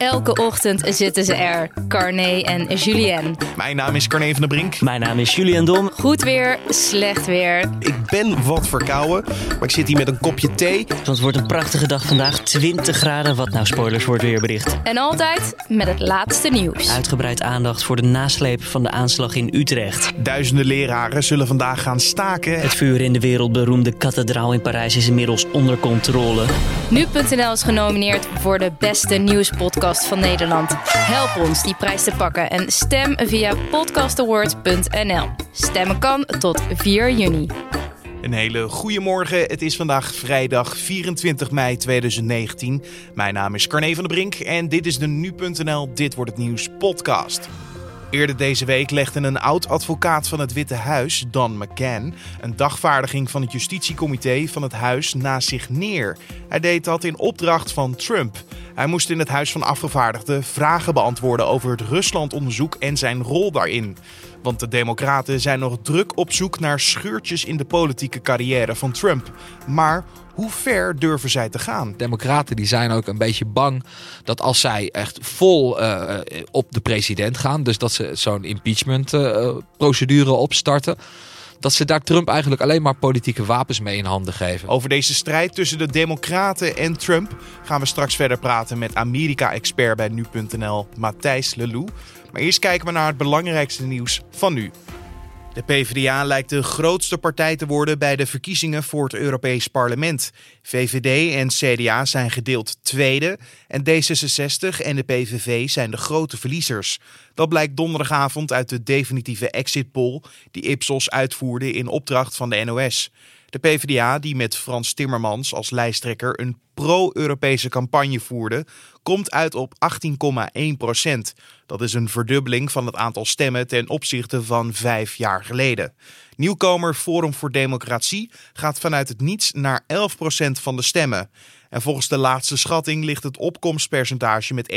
Elke ochtend zitten ze er, Carné en Julien. Mijn naam is Carne van der Brink. Mijn naam is Julian Dom. Goed weer, slecht weer. Ik ben wat verkouden, maar ik zit hier met een kopje thee. Want het wordt een prachtige dag vandaag. 20 graden, wat nou spoilers wordt weerbericht. En altijd met het laatste nieuws. Uitgebreid aandacht voor de nasleep van de aanslag in Utrecht. Duizenden leraren zullen vandaag gaan staken. Het vuur in de wereldberoemde kathedraal in Parijs is inmiddels onder controle. Nu.nl is genomineerd voor de beste nieuwspodcast van Nederland. Help ons die prijs te pakken en stem via podcastawards.nl. Stemmen kan tot 4 juni. Een hele goede morgen. Het is vandaag vrijdag 24 mei 2019. Mijn naam is Carne van der Brink en dit is de Nu.nl Dit Wordt Het Nieuws podcast. Eerder deze week legde een oud-advocaat van het Witte Huis, Don McCann, een dagvaardiging van het justitiecomité van het huis naast zich neer. Hij deed dat in opdracht van Trump. Hij moest in het Huis van Afgevaardigden vragen beantwoorden over het Ruslandonderzoek en zijn rol daarin. Want de Democraten zijn nog druk op zoek naar scheurtjes in de politieke carrière van Trump. Maar hoe ver durven zij te gaan? Democraten die zijn ook een beetje bang dat als zij echt vol uh, op de president gaan, dus dat ze zo'n impeachment uh, procedure opstarten, dat ze daar Trump eigenlijk alleen maar politieke wapens mee in handen geven. Over deze strijd tussen de Democraten en Trump gaan we straks verder praten met Amerika-expert bij nu.nl Matthijs Lelou. Maar eerst kijken we naar het belangrijkste nieuws van nu. De PvdA lijkt de grootste partij te worden bij de verkiezingen voor het Europees Parlement. VVD en CDA zijn gedeeld tweede en D66 en de PVV zijn de grote verliezers. Dat blijkt donderdagavond uit de definitieve exit poll die Ipsos uitvoerde in opdracht van de NOS. De PvdA, die met Frans Timmermans als lijsttrekker een pro-Europese campagne voerde, komt uit op 18,1 procent. Dat is een verdubbeling van het aantal stemmen ten opzichte van vijf jaar geleden. Nieuwkomer Forum voor Democratie gaat vanuit het niets naar 11 procent van de stemmen. En volgens de laatste schatting ligt het opkomstpercentage met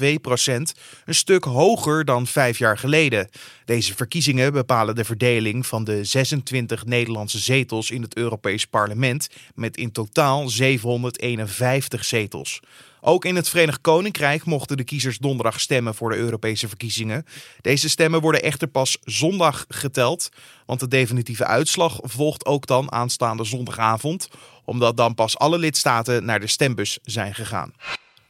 41,2 procent een stuk hoger dan vijf jaar geleden. Deze verkiezingen bepalen de verdeling van de 26 Nederlandse zetels in het Europees Parlement met in totaal 751 zetels. Ook in het Verenigd Koninkrijk mochten de kiezers donderdag stemmen voor de Europese verkiezingen. Deze stemmen worden echter pas zondag geteld, want de definitieve uitslag volgt ook dan aanstaande zondagavond, omdat dan pas alle lidstaten naar de stembus zijn gegaan.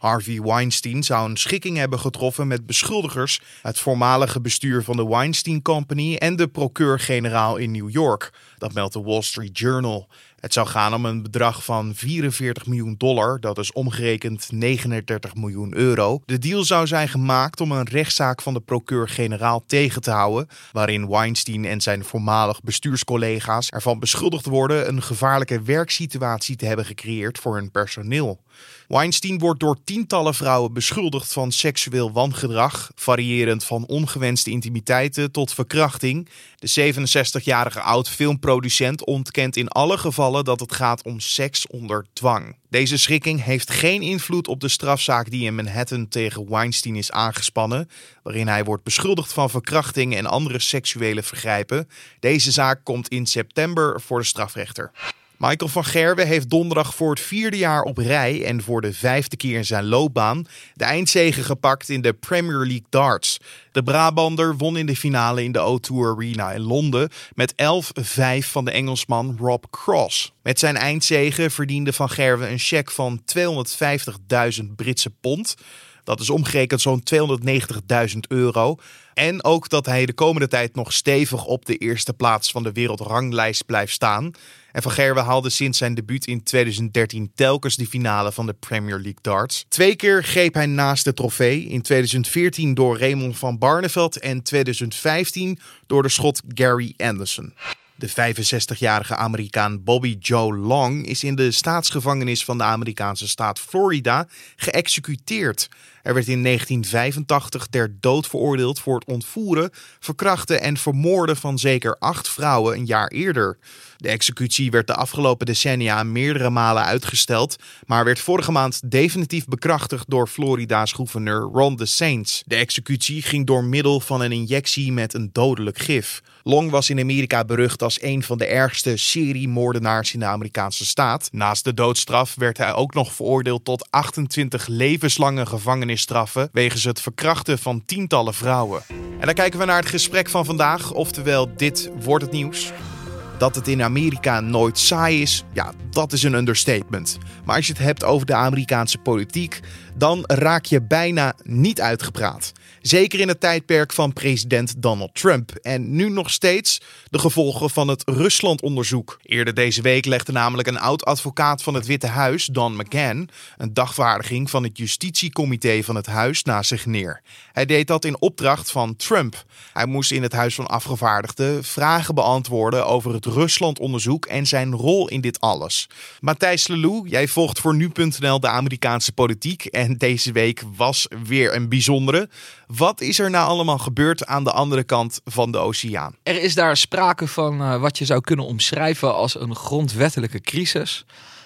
Harvey Weinstein zou een schikking hebben getroffen met beschuldigers, het voormalige bestuur van de Weinstein Company en de procureur-generaal in New York. Dat meldt de Wall Street Journal. Het zou gaan om een bedrag van 44 miljoen dollar, dat is omgerekend 39 miljoen euro. De deal zou zijn gemaakt om een rechtszaak van de procureur-generaal tegen te houden, waarin Weinstein en zijn voormalig bestuurscollega's ervan beschuldigd worden een gevaarlijke werksituatie te hebben gecreëerd voor hun personeel. Weinstein wordt door tientallen vrouwen beschuldigd van seksueel wangedrag, variërend van ongewenste intimiteiten tot verkrachting. De 67-jarige oud-filmproducent ontkent in alle gevallen dat het gaat om seks onder dwang. Deze schikking heeft geen invloed op de strafzaak die in Manhattan tegen Weinstein is aangespannen, waarin hij wordt beschuldigd van verkrachting en andere seksuele vergrijpen. Deze zaak komt in september voor de strafrechter. Michael van Gerwen heeft donderdag voor het vierde jaar op rij en voor de vijfde keer in zijn loopbaan de eindzege gepakt in de Premier League darts. De Brabander won in de finale in de O2 Arena in Londen met 11-5 van de Engelsman Rob Cross. Met zijn eindzege verdiende van Gerwen een cheque van 250.000 Britse pond. Dat is omgerekend zo'n 290.000 euro. En ook dat hij de komende tijd nog stevig op de eerste plaats van de wereldranglijst blijft staan. En Van Gerwen haalde sinds zijn debuut in 2013 telkens de finale van de Premier League darts. Twee keer greep hij naast de trofee. In 2014 door Raymond van Barneveld en 2015 door de schot Gary Anderson. De 65-jarige Amerikaan Bobby Joe Long is in de staatsgevangenis van de Amerikaanse staat Florida geëxecuteerd. Er werd in 1985 ter dood veroordeeld voor het ontvoeren, verkrachten en vermoorden van zeker acht vrouwen een jaar eerder. De executie werd de afgelopen decennia meerdere malen uitgesteld, maar werd vorige maand definitief bekrachtigd door Florida's gouverneur Ron DeSantis. De executie ging door middel van een injectie met een dodelijk gif. Long was in Amerika berucht als een van de ergste seriemoordenaars in de Amerikaanse staat. Naast de doodstraf werd hij ook nog veroordeeld tot 28 levenslange gevangenisstraffen wegens het verkrachten van tientallen vrouwen. En dan kijken we naar het gesprek van vandaag, oftewel dit wordt het nieuws. Dat het in Amerika nooit saai is, ja, dat is een understatement. Maar als je het hebt over de Amerikaanse politiek, dan raak je bijna niet uitgepraat. Zeker in het tijdperk van president Donald Trump. En nu nog steeds de gevolgen van het Rusland-onderzoek. Eerder deze week legde namelijk een oud-advocaat van het Witte Huis, Don McGahn, een dagvaardiging van het justitiecomité van het huis naast zich neer. Hij deed dat in opdracht van Trump. Hij moest in het Huis van Afgevaardigden vragen beantwoorden over het Rusland-onderzoek en zijn rol in dit alles. Matthijs Lelou, jij volgt voor nu.nl de Amerikaanse politiek en deze week was weer een bijzondere. Wat is er nou allemaal gebeurd aan de andere kant van de oceaan? Er is daar sprake van uh, wat je zou kunnen omschrijven als een grondwettelijke crisis.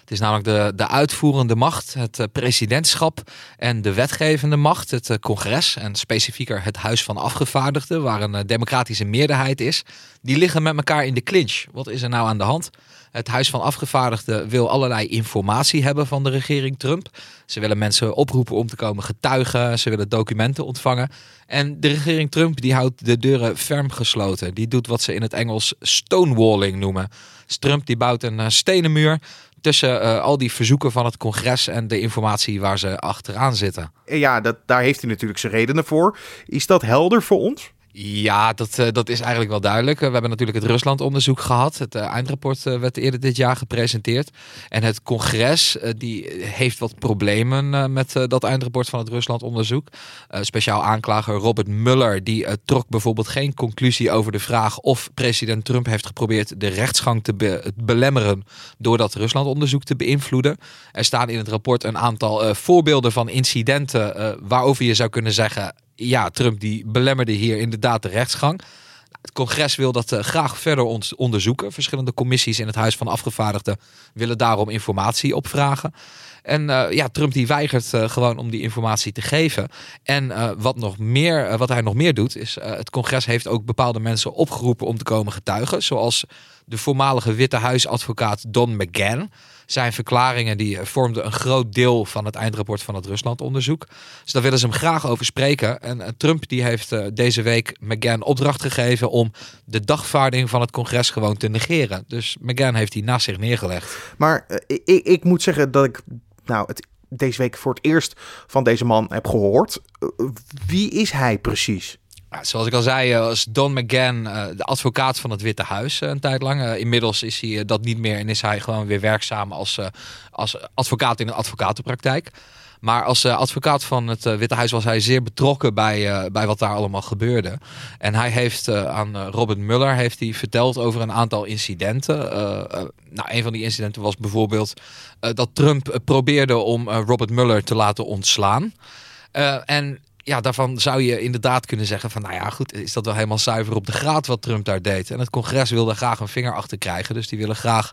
Het is namelijk de, de uitvoerende macht, het uh, presidentschap en de wetgevende macht, het uh, congres en specifieker het Huis van Afgevaardigden, waar een democratische meerderheid is. Die liggen met elkaar in de clinch. Wat is er nou aan de hand? Het Huis van Afgevaardigden wil allerlei informatie hebben van de regering Trump. Ze willen mensen oproepen om te komen getuigen. Ze willen documenten ontvangen. En de regering Trump die houdt de deuren ferm gesloten. Die doet wat ze in het Engels stonewalling noemen. Dus Trump die bouwt een stenen muur tussen uh, al die verzoeken van het congres en de informatie waar ze achteraan zitten. Ja, dat, daar heeft hij natuurlijk zijn redenen voor. Is dat helder voor ons? Ja, dat, uh, dat is eigenlijk wel duidelijk. we hebben natuurlijk het Rusland-onderzoek gehad. Het uh, eindrapport werd eerder dit jaar gepresenteerd. En het congres die heeft wat problemen met dat eindrapport van het Rusland-onderzoek. speciaal aanklager Robert Mueller die trok bijvoorbeeld geen conclusie over de vraag of president Trump heeft geprobeerd de rechtsgang te be belemmeren door dat Rusland-onderzoek te beïnvloeden. Er staan in het rapport een aantal voorbeelden van incidenten waarover je zou kunnen zeggen ja, Trump die belemmerde hier inderdaad de rechtsgang. Het congres wil dat uh, graag verder onderzoeken. Verschillende commissies in het Huis van Afgevaardigden willen daarom informatie opvragen. En uh, ja, Trump die weigert uh, gewoon om die informatie te geven. En wat, nog meer, wat hij nog meer doet, is het congres heeft ook bepaalde mensen opgeroepen om te komen getuigen. Zoals de voormalige Witte Huisadvocaat Don McGahn. Zijn verklaringen die vormden een groot deel van het eindrapport van het Rusland-onderzoek. Dus daar willen ze hem graag over spreken. En Trump die heeft uh, deze week McGahn opdracht gegeven om de dagvaarding van het congres gewoon te negeren. Dus McGahn heeft die naast zich neergelegd. Maar ik, ik moet zeggen dat ik nou, het deze week voor het eerst van deze man heb gehoord. Wie is hij precies? Zoals ik al zei, was Don McGahn de advocaat van het Witte Huis een tijd lang. inmiddels is hij dat niet meer en is hij gewoon weer werkzaam als, als advocaat in een advocatenpraktijk. Maar als advocaat van het Witte Huis was hij zeer betrokken bij, bij wat daar allemaal gebeurde. En hij heeft aan Robert Mueller heeft hij verteld over een aantal incidenten. nou, een van die incidenten was bijvoorbeeld dat Trump probeerde om Robert Mueller te laten ontslaan. en ja, daarvan zou je inderdaad kunnen zeggen van, nou ja, goed, is dat wel helemaal zuiver op de graad wat Trump daar deed. En het congres wilde graag een vinger achter krijgen. Dus die willen graag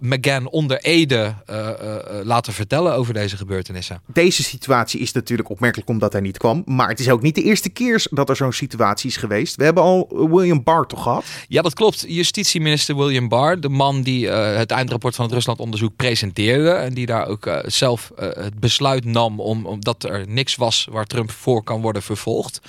McGann onder Ede uh, uh, laten vertellen over deze gebeurtenissen. Deze situatie is natuurlijk opmerkelijk omdat hij niet kwam. Maar het is ook niet de eerste keer dat er zo'n situatie is geweest. We hebben al William Barr toch gehad? Ja, dat klopt. Justitieminister William Barr, de man die het eindrapport van het Rusland-onderzoek presenteerde. En die daar ook zelf het besluit nam om, omdat er niks was waar Trump voor kan worden vervolgd.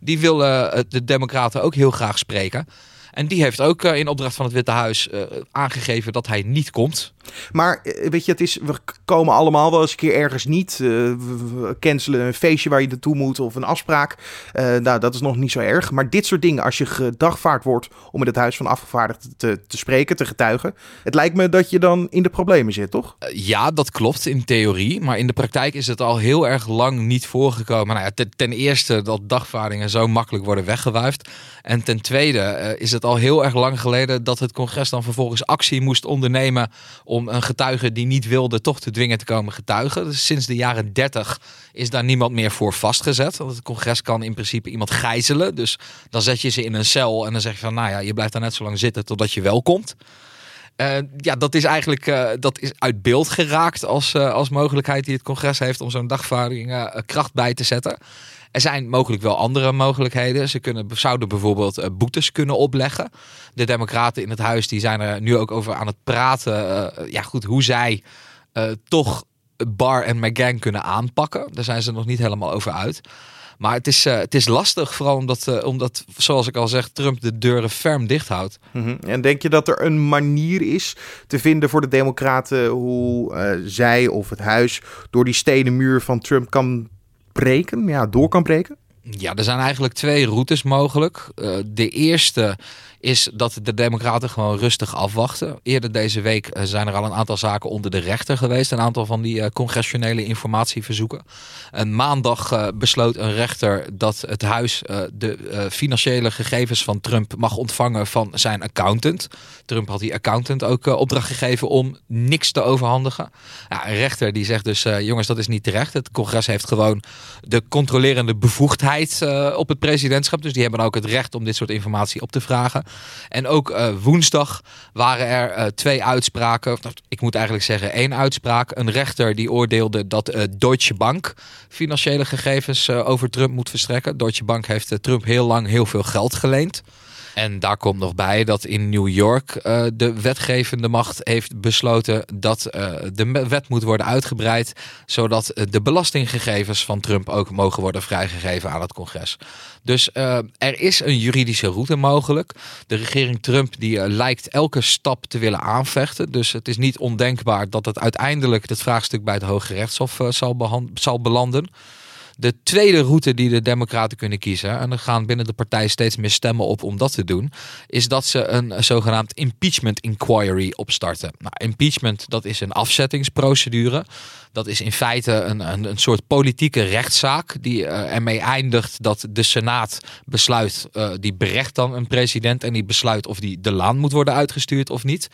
Die willen de Democraten ook heel graag spreken. En die heeft ook in opdracht van het Witte Huis aangegeven dat hij niet komt. Maar weet je, het is, we komen allemaal wel eens een keer ergens niet. Uh, we cancelen een feestje waar je naartoe moet of een afspraak. Uh, nou, dat is nog niet zo erg. Maar dit soort dingen, als je gedagvaard wordt om in het Huis van Afgevaardigden te, te spreken, te getuigen. Het lijkt me dat je dan in de problemen zit, toch? Uh, ja, dat klopt in theorie. Maar in de praktijk is het al heel erg lang niet voorgekomen. Nou ja, ten, ten eerste dat dagvaardingen zo makkelijk worden weggewuifd. En ten tweede is al heel erg lang geleden dat het congres dan vervolgens actie moest ondernemen om een getuige die niet wilde toch te dwingen te komen getuigen. Dus sinds de jaren 30 is daar niemand meer voor vastgezet. Want het congres kan in principe iemand gijzelen. Dus dan zet je ze in een cel en dan zeg je van nou ja, je blijft daar net zo lang zitten totdat je wel komt. Uh, ja, dat is eigenlijk uh, dat is uit beeld geraakt als, uh, als mogelijkheid die het congres heeft om zo'n dagvaarding kracht bij te zetten. Er zijn mogelijk wel andere mogelijkheden. Ze kunnen, zouden bijvoorbeeld boetes kunnen opleggen. De democraten in het huis die zijn er nu ook over aan het praten. ja, goed, hoe zij toch Barr en McGahn kunnen aanpakken. Daar zijn ze nog niet helemaal over uit. Maar het is, het is lastig, vooral omdat, omdat, zoals ik al zeg, Trump de deuren ferm dicht houdt. -hmm. En denk je dat er een manier is te vinden voor de Democraten hoe zij of het huis door die stenen muur van Trump kan breken, ja, door kan breken? Ja, er zijn eigenlijk twee routes mogelijk. de eerste is dat de Democraten gewoon rustig afwachten. Eerder deze week eh, zijn er al een aantal zaken onder de rechter geweest. Een aantal van die uh, congressionele informatieverzoeken. En maandag uh, besloot een rechter dat het huis de financiële gegevens van Trump mag ontvangen van zijn accountant. Trump had die accountant ook opdracht gegeven om niks te overhandigen. Een rechter die zegt dus, jongens, dat is niet terecht. Het congres heeft gewoon de controlerende bevoegdheid op het presidentschap. Dus die hebben ook het recht om dit soort informatie op te vragen. En ook uh, woensdag waren er uh, twee uitspraken. Ik moet eigenlijk zeggen één uitspraak. Een rechter die oordeelde dat uh, Deutsche Bank financiële gegevens over Trump moet verstrekken. Deutsche Bank heeft Trump heel lang heel veel geld geleend. En daar komt nog bij dat in New York uh, de wetgevende macht heeft besloten dat uh, de wet moet worden uitgebreid, zodat de belastinggegevens van Trump ook mogen worden vrijgegeven aan het congres. Dus er is een juridische route mogelijk. De regering Trump die lijkt elke stap te willen aanvechten. Dus het is niet ondenkbaar dat het uiteindelijk het vraagstuk bij het Hoge Rechtshof zal belanden. De tweede route die de Democraten kunnen kiezen, en er gaan binnen de partij steeds meer stemmen op om dat te doen, is dat ze een zogenaamd impeachment inquiry opstarten. Nou, impeachment dat is een afzettingsprocedure. Dat is in feite een, een, een soort politieke rechtszaak die uh, ermee eindigt dat de Senaat besluit, uh, die berecht dan een president en die besluit of die de laan moet worden uitgestuurd of niet.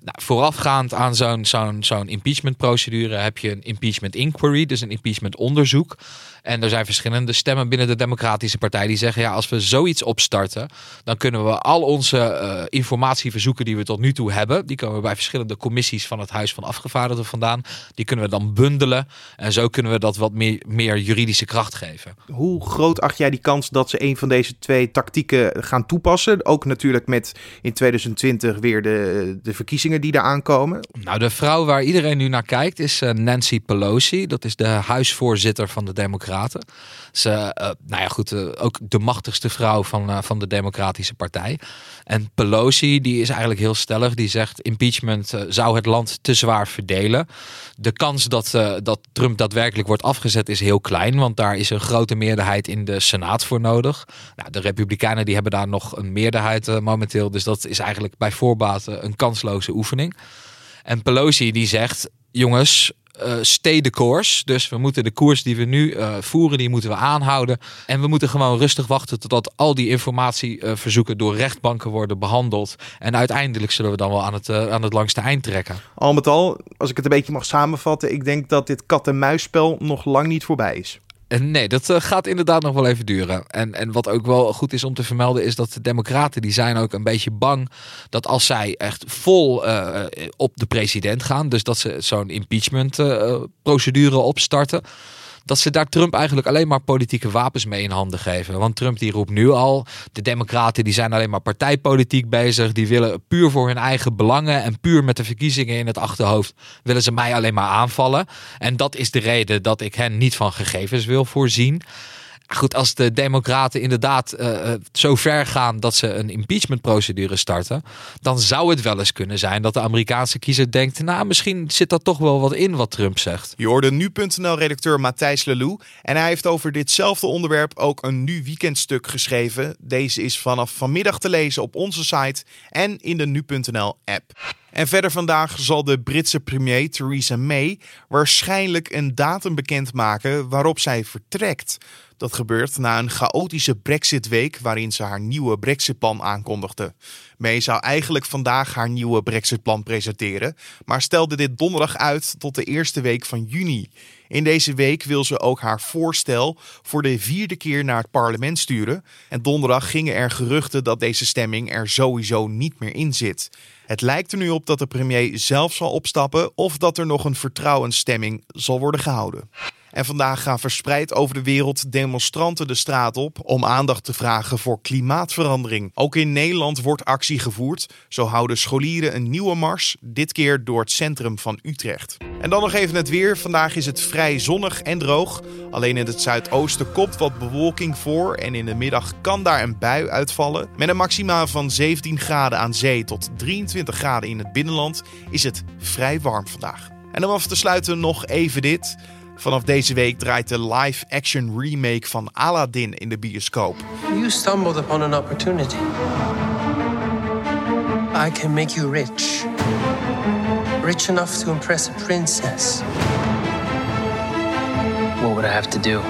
Nou, voorafgaand aan zo'n zo'n zo'n impeachmentprocedure heb je een impeachment inquiry, dus een impeachment onderzoek. En er zijn verschillende stemmen binnen de Democratische Partij die zeggen: ja, als we zoiets opstarten, dan kunnen we al onze uh, informatieverzoeken die we tot nu toe hebben, die komen bij verschillende commissies van het Huis van Afgevaardigden vandaan, die kunnen we dan bundelen. En zo kunnen we dat wat meer, meer juridische kracht geven. Hoe groot acht jij die kans dat ze een van deze twee tactieken gaan toepassen? Ook natuurlijk met in 2020 weer de, de verkiezingen die eraan komen. Nou, de vrouw waar iedereen nu naar kijkt is uh, Nancy Pelosi. Dat is de huisvoorzitter van de Democraten. Ze, uh, nou ja, goed, uh, ook de machtigste vrouw van, van de Democratische Partij. En Pelosi, die is eigenlijk heel stellig. Die zegt: impeachment zou het land te zwaar verdelen. De kans dat, dat Trump daadwerkelijk wordt afgezet is heel klein, want daar is een grote meerderheid in de Senaat voor nodig. Nou, de Republikeinen die hebben daar nog een meerderheid momenteel. Dus dat is eigenlijk bij voorbaat een kansloze oefening. En Pelosi die zegt: jongens, uh, stay koers. Dus we moeten de koers die we nu uh, voeren, die moeten we aanhouden. En we moeten gewoon rustig wachten totdat al die informatieverzoeken uh, door rechtbanken worden behandeld. En uiteindelijk zullen we dan wel aan het, aan het langste eind trekken. Al met al, als ik het een beetje mag samenvatten, ik denk dat dit kat-en-muisspel nog lang niet voorbij is. Nee, dat uh, gaat inderdaad nog wel even duren. En, en wat ook wel goed is om te vermelden is dat de democraten die zijn ook een beetje bang dat als zij echt vol uh, op de president gaan, dus dat ze zo'n impeachment procedure opstarten, dat ze daar Trump eigenlijk alleen maar politieke wapens mee in handen geven. Want Trump die roept nu al, de democraten die zijn alleen maar partijpolitiek bezig. Die willen puur voor hun eigen belangen en puur met de verkiezingen in het achterhoofd willen ze mij alleen maar aanvallen. En dat is de reden dat ik hen niet van gegevens wil voorzien. Goed, als de Democraten inderdaad uh, zo ver gaan dat ze een impeachmentprocedure starten, dan zou het wel eens kunnen zijn dat de Amerikaanse kiezer denkt: Nou, misschien zit dat toch wel wat in wat Trump zegt. Je hoorde nu.nl-redacteur Matthijs Lelou. En hij heeft over ditzelfde onderwerp ook een nu weekendstuk geschreven. Deze is vanaf vanmiddag te lezen op onze site en in de nu.nl-app. En verder vandaag zal de Britse premier Theresa May waarschijnlijk een datum bekendmaken waarop zij vertrekt. Dat gebeurt na een chaotische Brexit-week waarin ze haar nieuwe Brexit-plan aankondigde. May zou eigenlijk vandaag haar nieuwe Brexit-plan presenteren, maar stelde dit donderdag uit tot de eerste week van juni. In deze week wil ze ook haar voorstel voor de vierde keer naar het parlement sturen. En donderdag gingen er geruchten dat deze stemming er sowieso niet meer in zit. Het lijkt er nu op dat de premier zelf zal opstappen of dat er nog een vertrouwensstemming zal worden gehouden. En vandaag gaan verspreid over de wereld demonstranten de straat op om aandacht te vragen voor klimaatverandering. Ook in Nederland wordt actie gevoerd. Zo houden scholieren een nieuwe mars, dit keer door het centrum van Utrecht. En dan nog even het weer. Vandaag is het vrij zonnig en droog. Alleen in het zuidoosten komt wat bewolking voor en in de middag kan daar een bui uitvallen. Met een maxima van 17 graden aan zee tot 23 graden in het binnenland is het vrij warm vandaag. En om af te sluiten nog even dit. Vanaf deze week draait de live-action remake van Aladdin in de bioscoop. You stumbled upon an opportunity. I can make you rich. Rich enough to impress a princess. What would I have to do?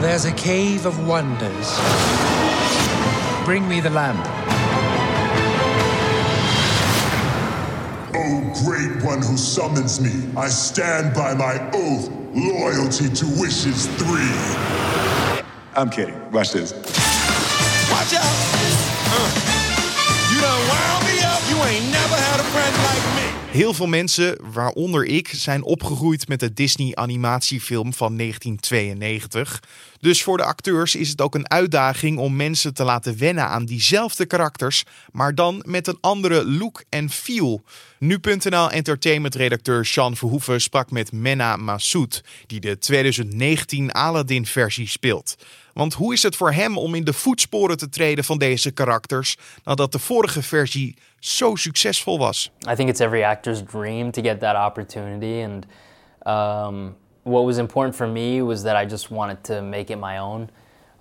There's a cave of wonders. Bring me the lamp. Great one who summons me, I stand by my oath, loyalty to wishes three. I'm kidding. Watch this. Watch out! Uh, you done wound me up. You ain't never had a friend like me. Heel veel mensen, waaronder ik, zijn opgegroeid met de Disney-animatiefilm van 1992. Dus voor de acteurs is het ook een uitdaging om mensen te laten wennen aan diezelfde karakters, maar dan met een andere look en feel. Nu.nl entertainment-redacteur Sean Verhoeven sprak met Menna Massoud, die de 2019 Aladdin-versie speelt. Want hoe is het voor hem om in de voetsporen te treden van deze karakters nadat de vorige versie zo succesvol was? I think it's every actor's dream to get that opportunity. And um, what was important for me was that I just wanted to make it my own.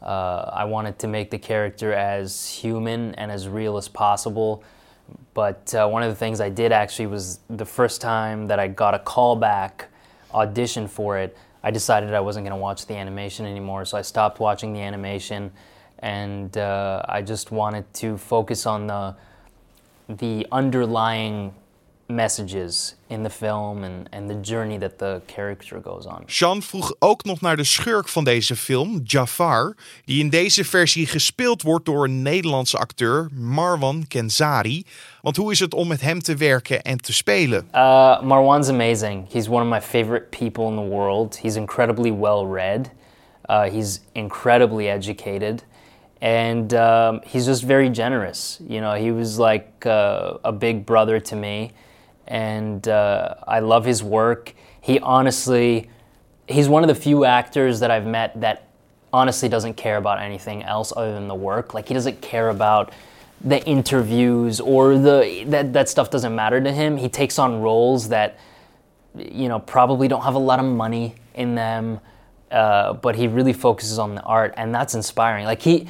Uh, I wanted to make the character as human and as real as possible. But uh, one of the things I did actually was the first time that I got a callback audition for it, I decided I wasn't going to watch the animation anymore. So I stopped watching the animation and uh, I just wanted to focus on the, the underlying messages in the film and, and the journey that the character goes on. Sean vroeg ook nog naar de schurk van deze film, Jafar, die in deze versie gespeeld wordt door een Nederlandse acteur, Marwan Kenzari. Want hoe is het om met hem te werken en te spelen? Uh, Marwan's amazing. He's one of my favorite people in the world. He's incredibly well read. Uh, he's incredibly educated. And um, he's just very generous. You know, he was like uh, a big brother to me. And uh, I love his work. He honestly, he's one of the few actors that I've met that honestly doesn't care about anything else other than the work. Like he doesn't care about the interviews or the that that stuff doesn't matter to him. He takes on roles that you know probably don't have a lot of money in them, uh, but he really focuses on the art, and that's inspiring. Like he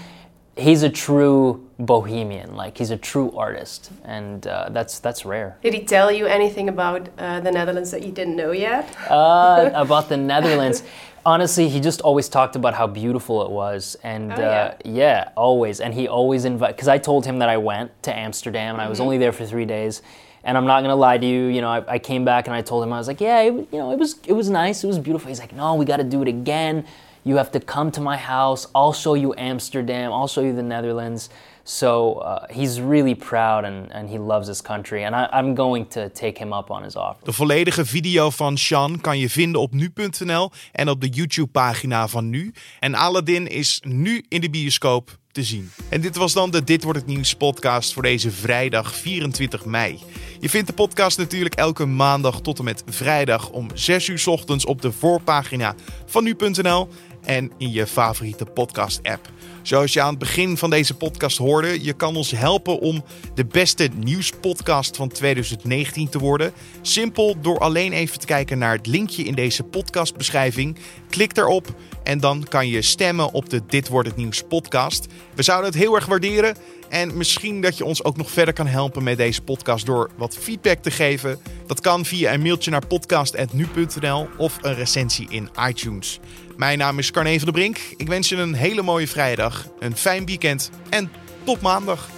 he's a true bohemian. Like he's a true artist, and uh, that's that's rare. Did he tell you anything about uh, the Netherlands that you didn't know yet? Uh, about the Netherlands. Honestly, he just always talked about how beautiful it was, and Oh, yeah. uh, yeah, always. And he always invite because I told him that I went to Amsterdam and I was only there for three days. And I'm not gonna lie to you, you know, I, I came back and I told him I was like, yeah, it, you know, it was it was nice, it was beautiful. He's like, no, we got to do it again. You have to come to my house. I'll show you Amsterdam. I'll show you the Netherlands. So uh, he's really proud and, and he loves his country. And I, I'm going to take him up on his offer. De volledige video van Sean kan je vinden op nu.nl en op de YouTube-pagina van Nu. En Aladdin is nu in de bioscoop te zien. En dit was dan de Dit Wordt Het Nieuws podcast voor deze vrijdag 24 mei. Je vindt de podcast natuurlijk elke maandag tot en met vrijdag om 6 uur ochtends op de voorpagina van nu.nl en in je favoriete podcast-app. Zoals je aan het begin van deze podcast hoorde, je kan ons helpen om de beste nieuwspodcast van 2019 te worden. Simpel door alleen even te kijken naar het linkje in deze podcastbeschrijving. Klik daarop en dan kan je stemmen op de Dit Wordt Het Nieuws podcast. We zouden het heel erg waarderen. En misschien dat je ons ook nog verder kan helpen met deze podcast door wat feedback te geven. Dat kan via een mailtje naar podcast.nu.nl of een recensie in iTunes. Mijn naam is Carne van der Brink. Ik wens je een hele mooie vrijdag, een fijn weekend en tot maandag.